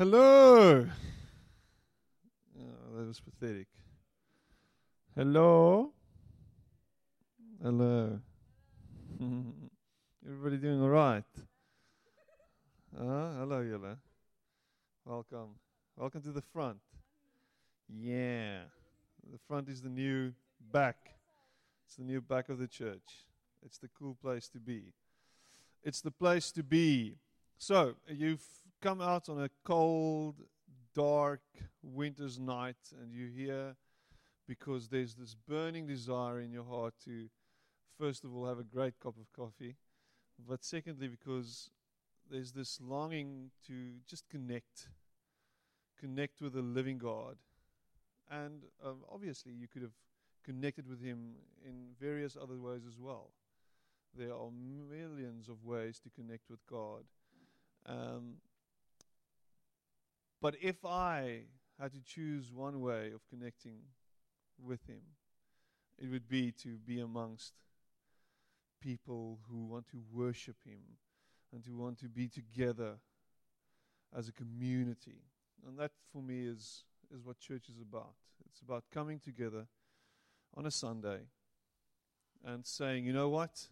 Hello. Oh, that was pathetic. Hello. Hello. Everybody doing all right? Uh, hello, Yella. Welcome. Welcome to the front. Yeah. The front is the new back. It's the new back of the church. It's the cool place to be. It's the place to be. So, you've come out on a cold, dark winter's night and you're here because there's this burning desire in your heart to, first of all, have a great cup of coffee, but secondly, because there's this longing to just connect, connect with the living God. And um, obviously, you could have connected with Him in various other ways as well. There are millions of ways to connect with God. Um, but if I had to choose one way of connecting with Him, it would be to be amongst people who want to worship Him and to want to be together as a community. And that, for me, is, is what church is about. It's about coming together on a Sunday and saying, you know what?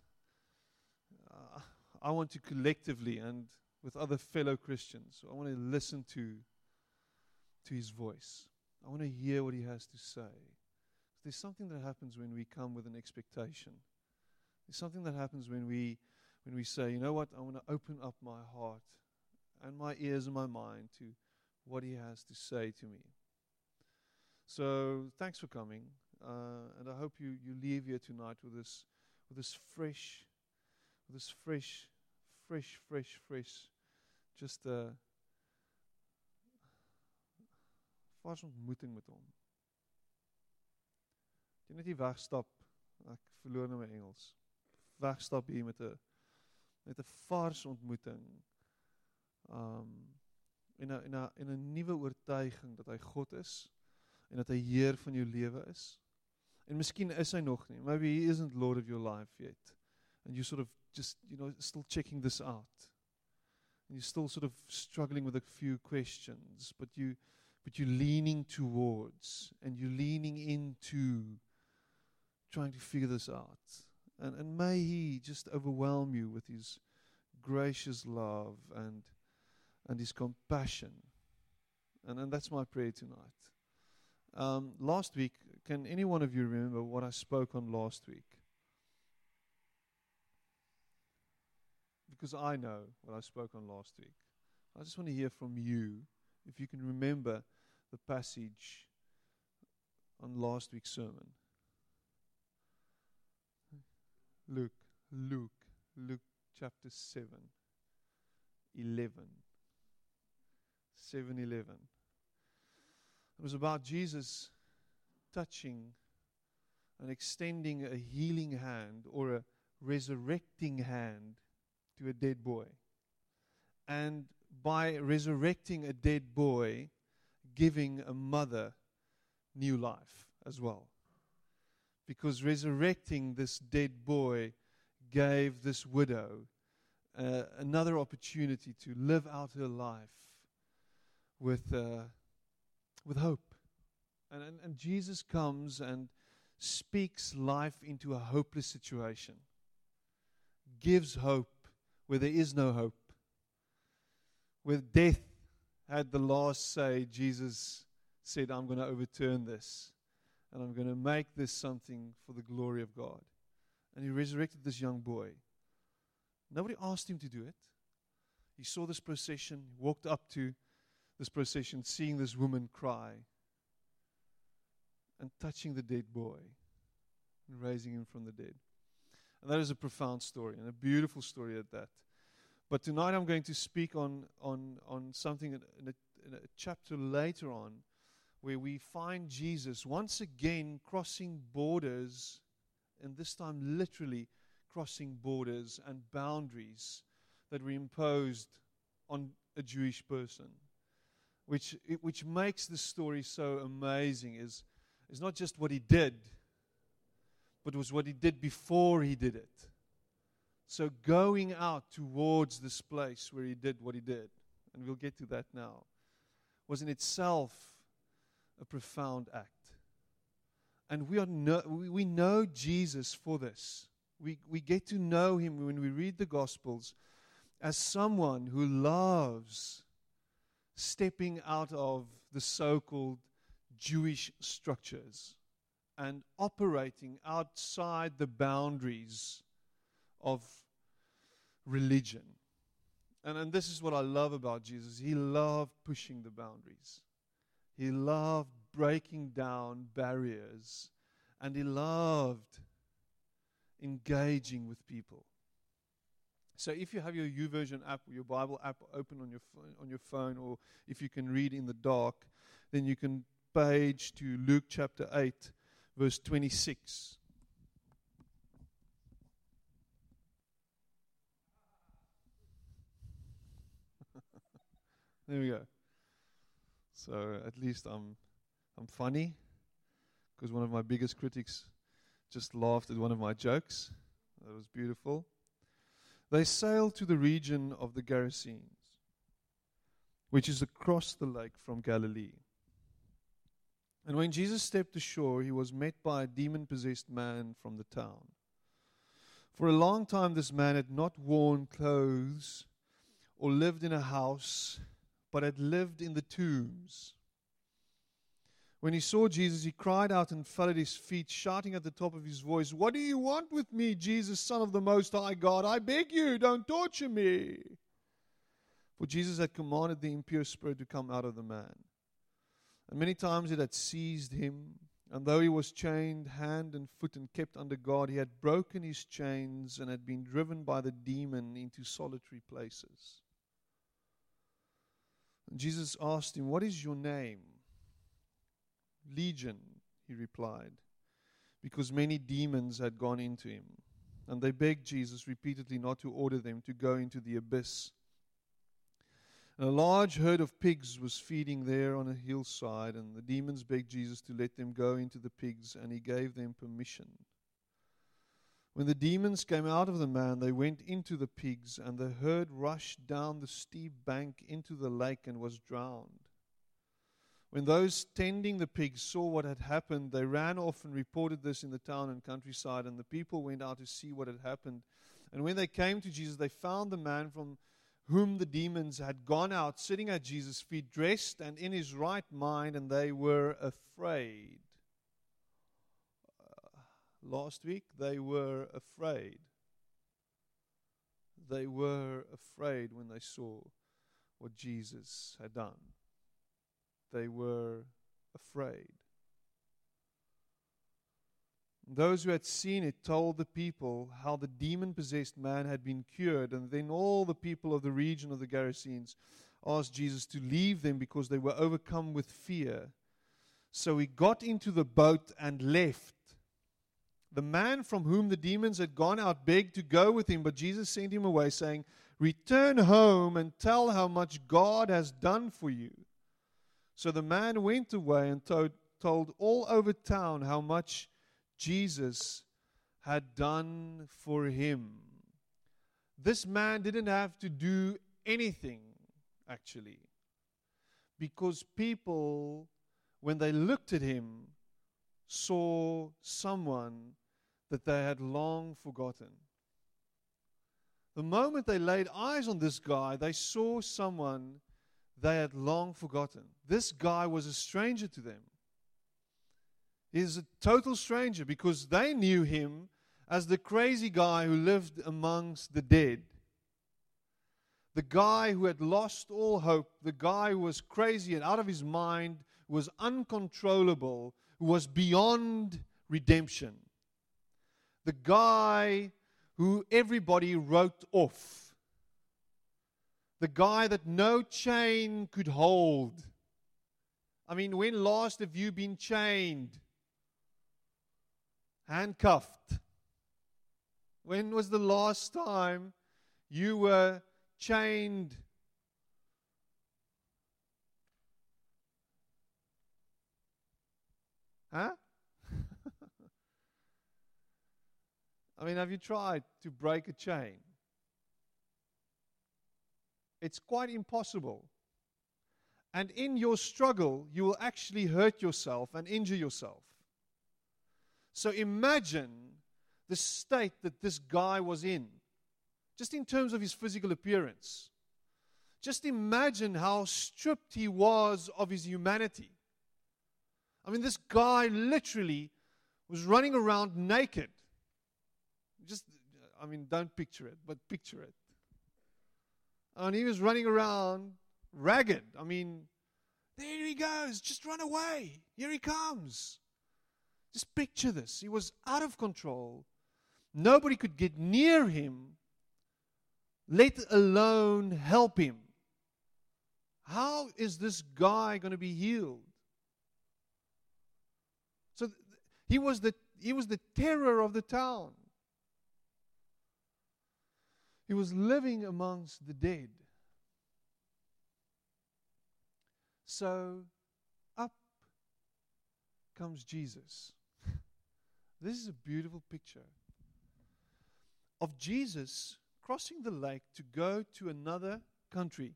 Uh, I want to collectively and with other fellow Christians, I want to listen to to his voice. I want to hear what he has to say. There's something that happens when we come with an expectation. There's something that happens when we when we say, you know what, I want to open up my heart and my ears and my mind to what he has to say to me. So thanks for coming, uh, and I hope you, you leave here tonight with this with this fresh, with this fresh, fresh, fresh, fresh, just uh, vars ontmoeting met hom. Jy net nie wegstap. Ek verloor nou my Engels. Wegstap hier met 'n met 'n vars ontmoeting. Um en 'n en 'n en 'n nuwe oortuiging dat hy God is en dat hy Heer van jou lewe is. En miskien is hy nog nie. Maybe he isn't Lord of your life yet. And you sort of just, you know, still checking this out. And you're still sort of struggling with a few questions, but you but you're leaning towards and you're leaning into trying to figure this out. And, and may He just overwhelm you with His gracious love and, and His compassion. And, and that's my prayer tonight. Um, last week, can any one of you remember what I spoke on last week? Because I know what I spoke on last week. I just want to hear from you if you can remember the passage on last week's sermon. Luke, Luke, Luke chapter 7, 11. 7 11. It was about Jesus touching and extending a healing hand or a resurrecting hand to a dead boy. And by resurrecting a dead boy, giving a mother new life as well. Because resurrecting this dead boy gave this widow uh, another opportunity to live out her life with, uh, with hope. And, and, and Jesus comes and speaks life into a hopeless situation, gives hope where there is no hope, where death had the last say, Jesus said, I'm going to overturn this and I'm going to make this something for the glory of God. And he resurrected this young boy. Nobody asked him to do it. He saw this procession, walked up to this procession, seeing this woman cry and touching the dead boy and raising him from the dead. And that is a profound story and a beautiful story at that. But tonight I'm going to speak on, on, on something in a, in a chapter later on where we find Jesus once again crossing borders, and this time literally crossing borders and boundaries that were imposed on a Jewish person. Which, it, which makes the story so amazing is, is not just what he did, but was what he did before he did it. So going out towards this place where he did what he did, and we'll get to that now. was in itself a profound act. And we, are no, we, we know Jesus for this. We, we get to know him when we read the Gospels as someone who loves stepping out of the so called Jewish structures and operating outside the boundaries of religion. And, and this is what I love about Jesus. He loved pushing the boundaries, he loved breaking down barriers, and he loved engaging with people. So if you have your YouVersion app or your Bible app open on your phone, on your phone, or if you can read in the dark, then you can page to Luke chapter 8, verse 26. There we go. So at least I'm I'm funny because one of my biggest critics just laughed at one of my jokes. That was beautiful. They sailed to the region of the Gerasenes, which is across the lake from Galilee. And when Jesus stepped ashore, he was met by a demon possessed man from the town. For a long time, this man had not worn clothes or lived in a house, but had lived in the tombs. When he saw Jesus, he cried out and fell at his feet, shouting at the top of his voice, What do you want with me, Jesus, Son of the Most High God? I beg you, don't torture me. For Jesus had commanded the impure spirit to come out of the man. And many times it had seized him, and though he was chained hand and foot and kept under guard, he had broken his chains and had been driven by the demon into solitary places. Jesus asked him, What is your name? Legion, he replied, because many demons had gone into him. And they begged Jesus repeatedly not to order them to go into the abyss. And a large herd of pigs was feeding there on a hillside, and the demons begged Jesus to let them go into the pigs, and he gave them permission. When the demons came out of the man, they went into the pigs, and the herd rushed down the steep bank into the lake and was drowned. When those tending the pigs saw what had happened, they ran off and reported this in the town and countryside, and the people went out to see what had happened. And when they came to Jesus, they found the man from whom the demons had gone out, sitting at Jesus' feet, dressed and in his right mind, and they were afraid. Last week, they were afraid. They were afraid when they saw what Jesus had done. They were afraid. Those who had seen it told the people how the demon possessed man had been cured, and then all the people of the region of the Gerasenes asked Jesus to leave them because they were overcome with fear. So he got into the boat and left. The man from whom the demons had gone out begged to go with him, but Jesus sent him away, saying, Return home and tell how much God has done for you. So the man went away and told, told all over town how much Jesus had done for him. This man didn't have to do anything, actually, because people, when they looked at him, saw someone that they had long forgotten. The moment they laid eyes on this guy, they saw someone they had long forgotten. This guy was a stranger to them. He's a total stranger because they knew him as the crazy guy who lived amongst the dead. The guy who had lost all hope, the guy who was crazy and out of his mind, was uncontrollable, who was beyond redemption. The guy who everybody wrote off. The guy that no chain could hold. I mean, when last have you been chained? handcuffed. When was the last time you were chained? Huh? I mean, have you tried to break a chain? It's quite impossible. And in your struggle, you will actually hurt yourself and injure yourself. So imagine the state that this guy was in, just in terms of his physical appearance. Just imagine how stripped he was of his humanity. I mean, this guy literally was running around naked. Just, I mean, don't picture it, but picture it. And he was running around ragged. I mean, there he goes. Just run away. Here he comes. Just picture this. He was out of control. Nobody could get near him, let alone help him. How is this guy going to be healed? So th- he was the he was the terror of the town. He was living amongst the dead. So up comes Jesus. this is a beautiful picture of Jesus crossing the lake to go to another country,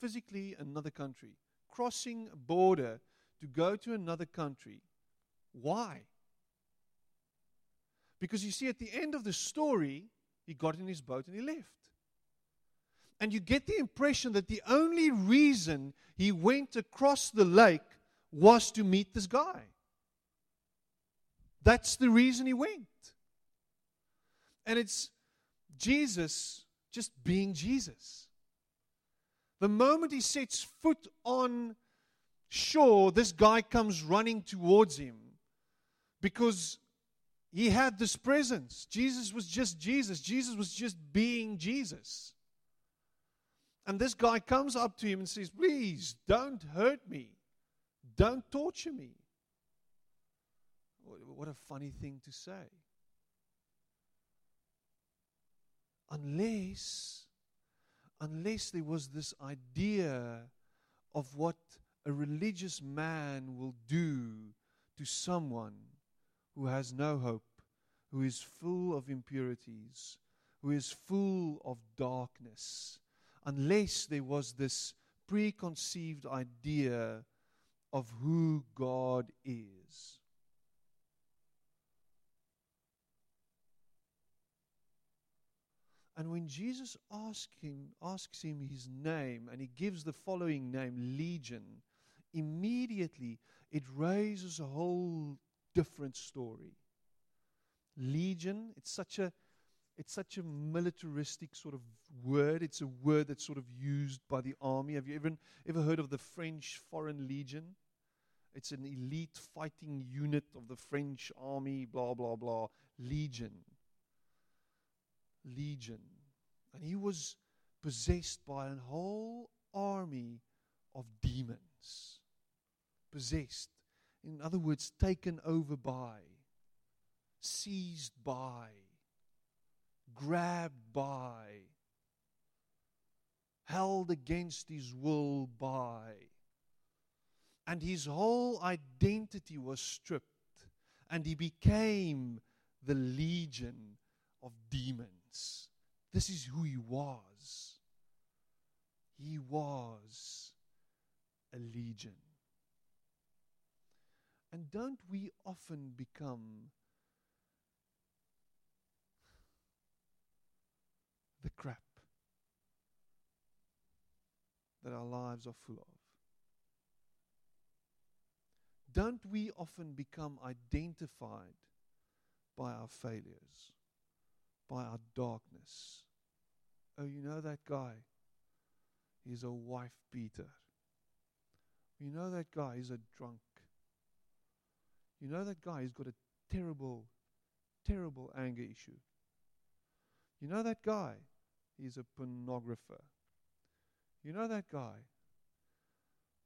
physically another country, crossing a border to go to another country. Why? Because you see, at the end of the story, he got in his boat and he left. And you get the impression that the only reason he went across the lake was to meet this guy. That's the reason he went. And it's Jesus just being Jesus. The moment he sets foot on shore, this guy comes running towards him because he had this presence. Jesus was just Jesus. Jesus was just being Jesus. And this guy comes up to him and says, Please don't hurt me. Don't torture me. What a funny thing to say. Unless, unless there was this idea of what a religious man will do to someone who has no hope, who is full of impurities, who is full of darkness, unless there was this preconceived idea of who God is. And when Jesus asks him, asks him his name, and he gives the following name, Legion, immediately it raises a whole different story. Legion, it's such a it's such a militaristic sort of word. It's a word that's sort of used by the army. Have you ever, ever heard of the French Foreign Legion? It's an elite fighting unit of the French army, blah, blah, blah. Legion. Legion. And he was possessed by a whole army of demons. Possessed. In other words, taken over by, seized by grabbed by, held against his will by. And his whole identity was stripped, and he became the legion of demons. This is who he was. He was a legion. And don't we often become the crap that our lives are full of. Don't we often become identified by our failures, by our darkness? Oh, you know that guy? He's a wife beater. You know that guy? He's a drunk. You know that guy? He's got a terrible, terrible anger issue. You know that guy? He's a pornographer. You know that guy?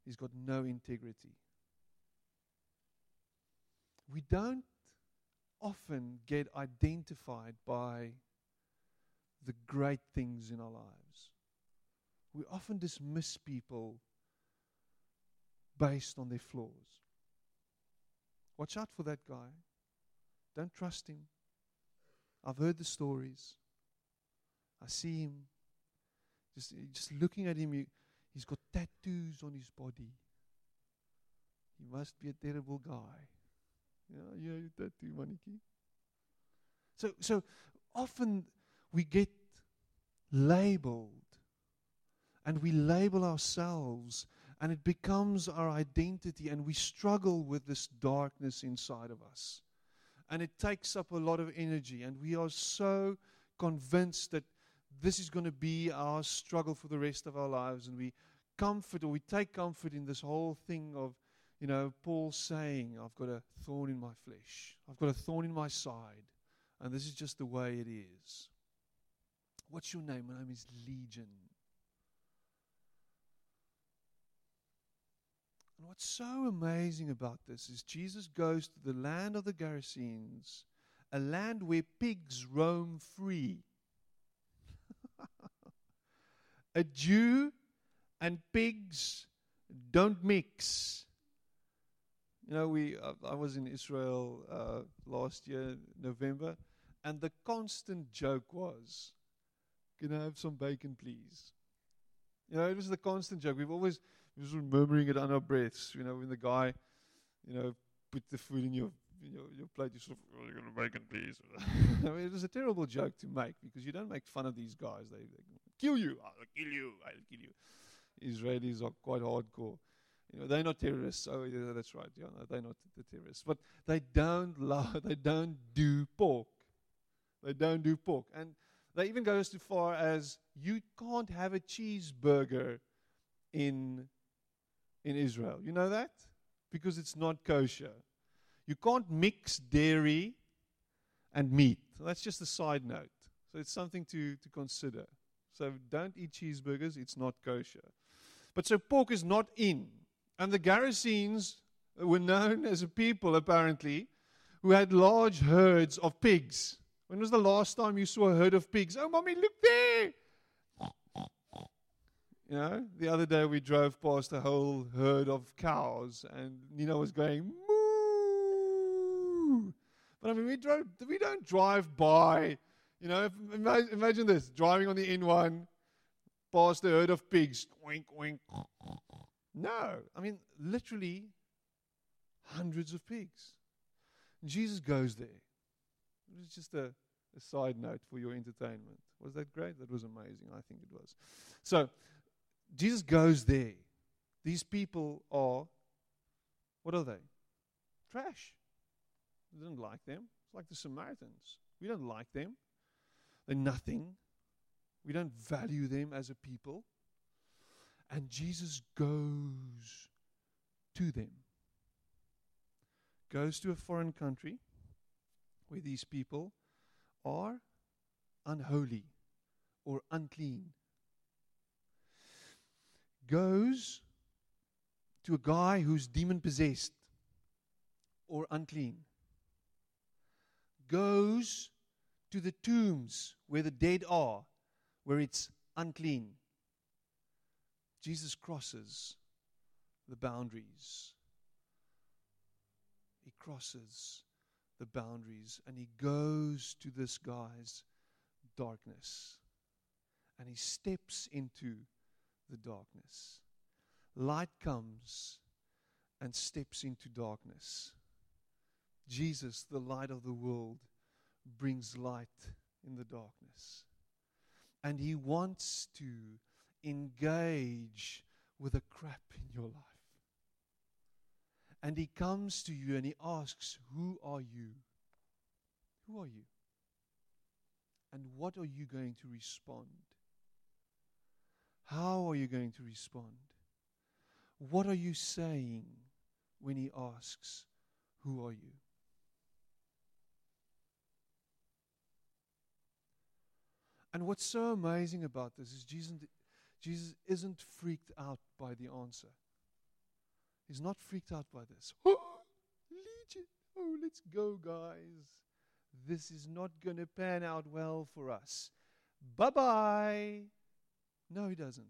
He's got no integrity. We don't often get identified by the great things in our lives. We often dismiss people based on their flaws. Watch out for that guy. Don't trust him. I've heard the stories. I see him. Just, just looking at him, you, He's got tattoos on his body. He must be a terrible guy. Yeah, yeah, you tattoo maniki. So, so often we get labeled and we label ourselves and it becomes our identity and we struggle with this darkness inside of us. And it takes up a lot of energy and we are so convinced that this is going to be our struggle for the rest of our lives and we comfort or we take comfort in this whole thing of you know paul saying i've got a thorn in my flesh. I've got a thorn in my side and this is just the way it is. What's your name? My name is legion And what's so amazing about this is Jesus goes to the land of the Gerasenes, a land where pigs roam free. a Jew and pigs don't mix. You know, we uh, I was in Israel uh, last year, November, and the constant joke was, "Can I have some bacon, please?" You know, it was the constant joke. We've always we were murmuring it under breaths. You know, when the guy, you know, put the food in your in your, your plate, you sort of, oh, you're to make it, please. I mean, it was a terrible joke to make because you don't make fun of these guys. They, they kill you. Oh, I'll kill you. Oh, I'll kill you. Israelis are quite hardcore. You know, they're not terrorists. Oh, yeah, that's right. Yeah, they're not the terrorists. But they don't love, they don't do pork. They don't do pork. And they even go as far as you can't have a cheeseburger in in Israel. You know that? Because it's not kosher. You can't mix dairy and meat. That's just a side note. So it's something to, to consider. So don't eat cheeseburgers, it's not kosher. But so pork is not in. And the Gerasenes were known as a people, apparently, who had large herds of pigs. When was the last time you saw a herd of pigs? Oh, mommy, look there! You know, the other day we drove past a whole herd of cows, and Nina was going moo. But I mean, we drove. We don't drive by. You know, imagine, imagine this: driving on the N1 past a herd of pigs. Oink oink. No, I mean literally hundreds of pigs. Jesus goes there. It's just a, a side note for your entertainment. Was that great? That was amazing. I think it was. So Jesus goes there. These people are, what are they? Trash. We don't like them. It's like the Samaritans. We don't like them. They're nothing. We don't value them as a people. And Jesus goes to them. Goes to a foreign country where these people are unholy or unclean goes to a guy who's demon possessed or unclean, goes to the tombs where the dead are, where it's unclean. Jesus crosses the boundaries. He crosses the boundaries and he goes to this guy's darkness and he steps into the darkness. Light comes and steps into darkness. Jesus, the light of the world, brings light in the darkness. And he wants to engage with the crap in your life. And he comes to you and he asks, Who are you? Who are you? And what are you going to respond? How are you going to respond? What are you saying when he asks, Who are you? And what's so amazing about this is Jesus, Jesus isn't freaked out by the answer. He's not freaked out by this. Oh, Legion. Oh, let's go, guys. This is not going to pan out well for us. Bye bye. No, he doesn't.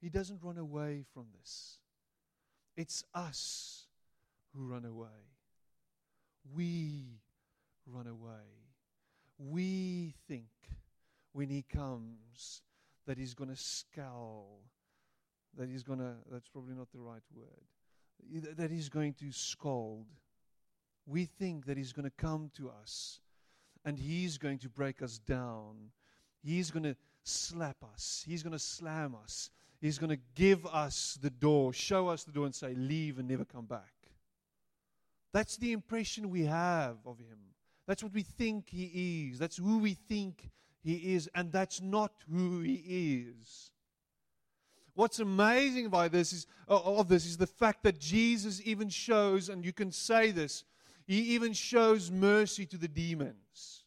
He doesn't run away from this. It's us who run away. We run away. We think when he comes that he's going to scowl that he's going to, that's probably not the right word, that he's going to scold. We think that he's going to come to us and he's going to break us down. He's going to slap us. He's going to slam us. He's going to give us the door, show us the door, and say, Leave and never come back. That's the impression we have of him. That's what we think he is. That's who we think he is. And that's not who he is. What's amazing by this is of this is the fact that Jesus even shows, and you can say this, he even shows mercy to the demons.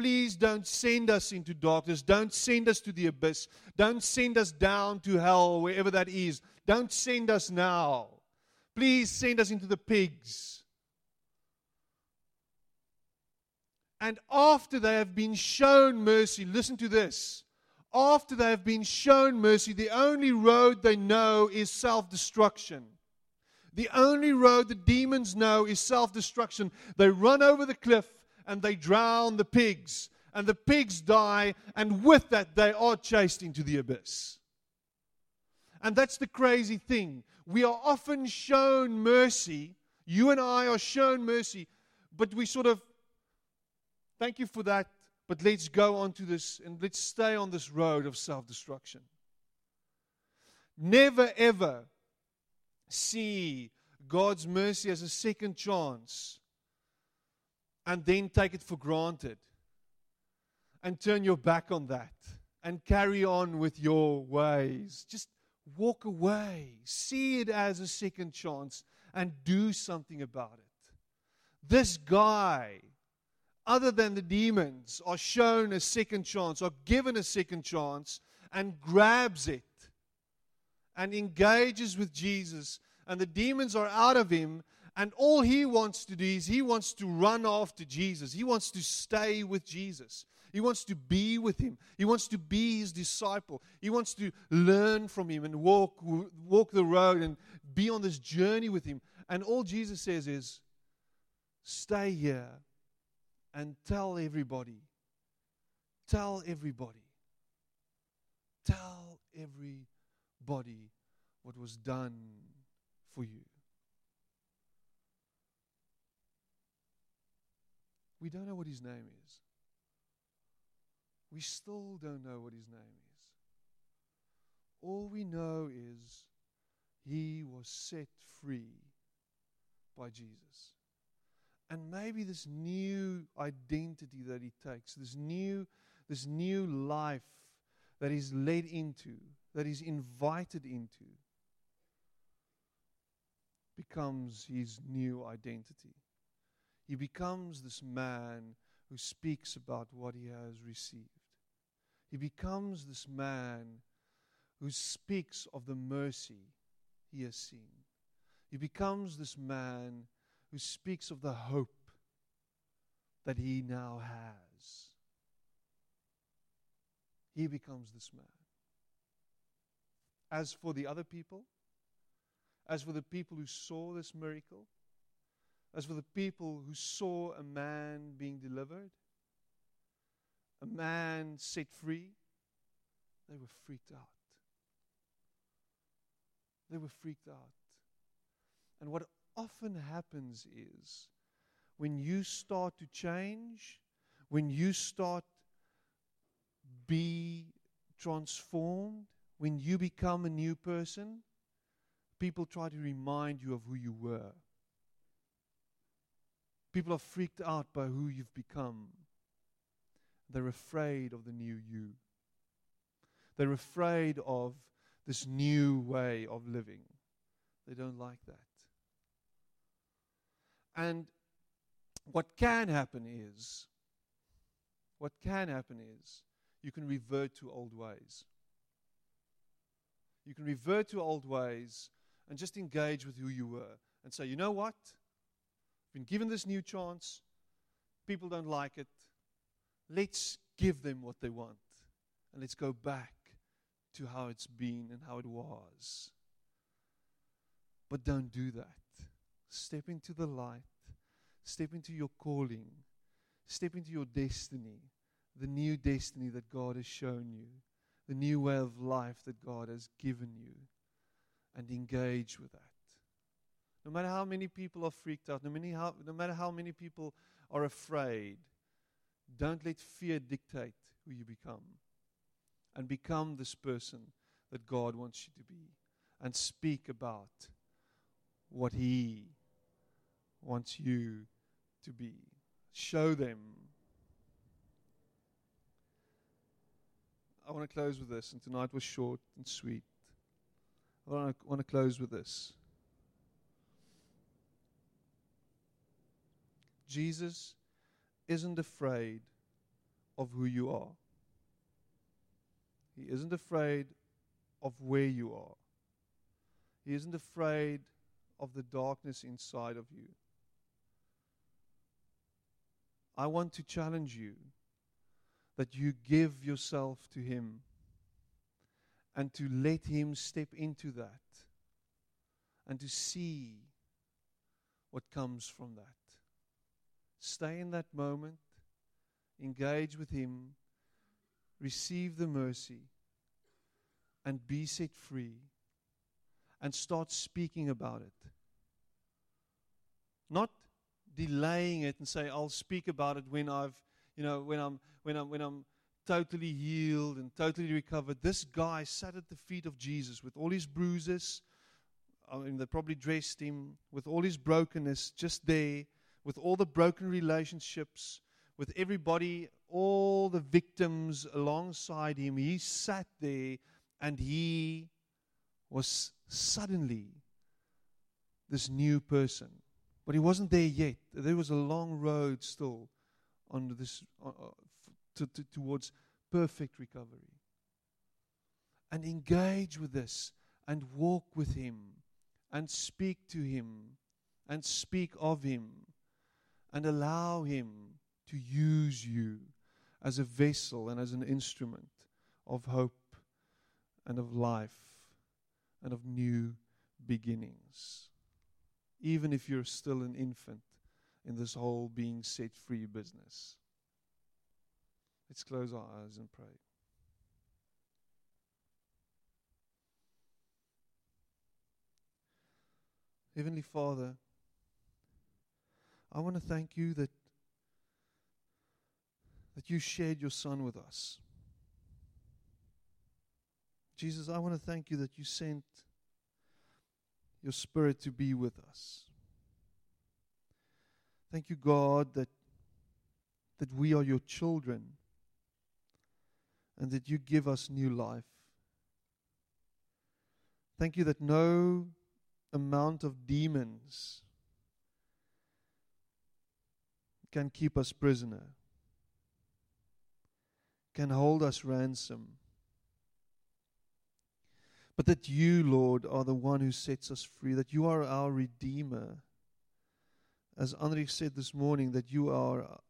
Please don't send us into darkness. Don't send us to the abyss. Don't send us down to hell, wherever that is. Don't send us now. Please send us into the pigs. And after they have been shown mercy, listen to this. After they have been shown mercy, the only road they know is self destruction. The only road the demons know is self destruction. They run over the cliff and they drown the pigs, and the pigs die, and with that, they are chased into the abyss. And that's the crazy thing. We are often shown mercy. You and I are shown mercy, but we sort of, thank you for that, but let's go on to this and let's stay on this road of self destruction. Never ever see God's mercy as a second chance and then take it for granted and turn your back on that and carry on with your ways. Just walk away. See it as a second chance and do something about it. This guy, other than the demons, are shown a second chance, are given a second chance, and grabs it and engages with Jesus. And the demons are out of him, and all he wants to do is he wants to run after Jesus. He wants to stay with Jesus. He wants to be with him. He wants to be his disciple. He wants to learn from him and walk, walk the road and be on this journey with him. And all Jesus says is, stay here and tell everybody. Tell everybody. Tell everybody what was done for you. We don't know what his name is. We still don't know what his name is. All we know is he was set free by Jesus. And maybe this new identity that he takes, this new, this new life that he's led into, that he's invited into, becomes his new identity. He becomes this man who speaks about what he has received. He becomes this man who speaks of the mercy he has seen. He becomes this man who speaks of the hope that he now has. He becomes this man. As for the other people, as for the people who saw this miracle, as for the people who saw a man being delivered, a man set free, they were freaked out. They were freaked out. And what often happens is when you start to change, when you start be transformed, when you become a new person, people try to remind you of who you were. People are freaked out by who you've become. They're afraid of the new you. They're afraid of this new way of living. They don't like that. And what can happen is, what can happen is, you can revert to old ways. You can revert to old ways and just engage with who you were and say, you know what? Been given this new chance. People don't like it. Let's give them what they want. And let's go back to how it's been and how it was. But don't do that. Step into the light. Step into your calling. Step into your destiny, the new destiny that God has shown you, the new way of life that God has given you and engage with that. No matter how many people are freaked out, no, many how, no matter how many people are afraid, don't let fear dictate who you become. And become this person that God wants you to be. And speak about what He wants you to be. Show them. I want to close with this, and tonight was short and sweet. I want to, want to close with this. Jesus isn't afraid of who you are. He isn't afraid of where you are. He isn't afraid of the darkness inside of you. I want to challenge you that you give yourself to Him and to let Him step into that and to see what comes from that. Stay in that moment, engage with Him, receive the mercy, and be set free, and start speaking about it. Not delaying it and say, I'll speak about it when I've, you know, when I'm, when I'm, when I'm totally healed and totally recovered. This guy sat at the feet of Jesus with all his bruises. Uh, I mean, they probably dressed him with all his brokenness just there with all the broken relationships, with everybody, all the victims alongside him. He sat there and he was suddenly this new person. But he wasn't there yet. There was a long road still on this uh, uh to, to, towards perfect recovery. And engage with this and walk with him and speak to him and speak of him and allow Him to use you as a vessel and as an instrument of hope and of life and of new beginnings. Even if you're still an infant in this whole being set free business. Let's close our eyes and pray. Heavenly Father, I want to thank you that, that you shared your son with us. Jesus, I want to thank you that you sent your spirit to be with us. Thank you, God, that, that we are your children and that you give us new life. Thank you that no amount of demons can keep us prisoner, can hold us ransom. But that you, Lord, are the one who sets us free, that you are our Redeemer. As Henri said this morning, that you are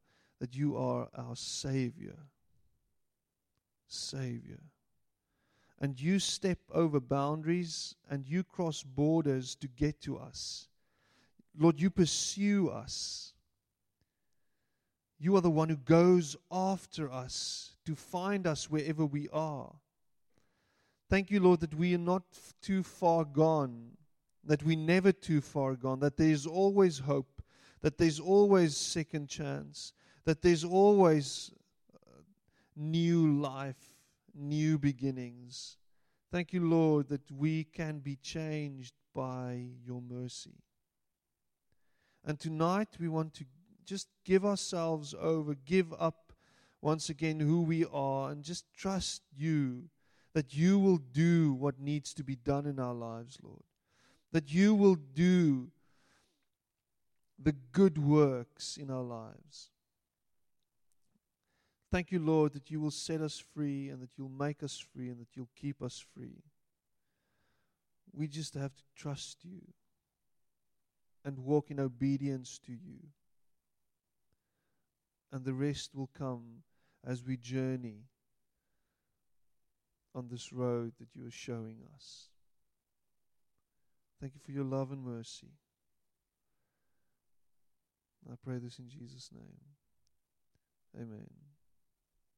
that you are our Savior. Savior. And you step over boundaries and you cross borders to get to us. Lord, you pursue us. You are the one who goes after us to find us wherever we are. Thank you, Lord, that we are not too far gone, that we're never too far gone, that there's always hope, that there's always second chance, that there's always uh, new life, new beginnings. Thank you, Lord, that we can be changed by your mercy. And tonight we want to just give ourselves over, give up once again who we are, and just trust you that you will do what needs to be done in our lives, Lord. That you will do the good works in our lives. Thank you, Lord, that you will set us free and that you'll make us free and that you'll keep us free. We just have to trust you and walk in obedience to you and the rest will come as we journey on this road that you are showing us. Thank you for your love and mercy. I pray this in Jesus' name. Amen.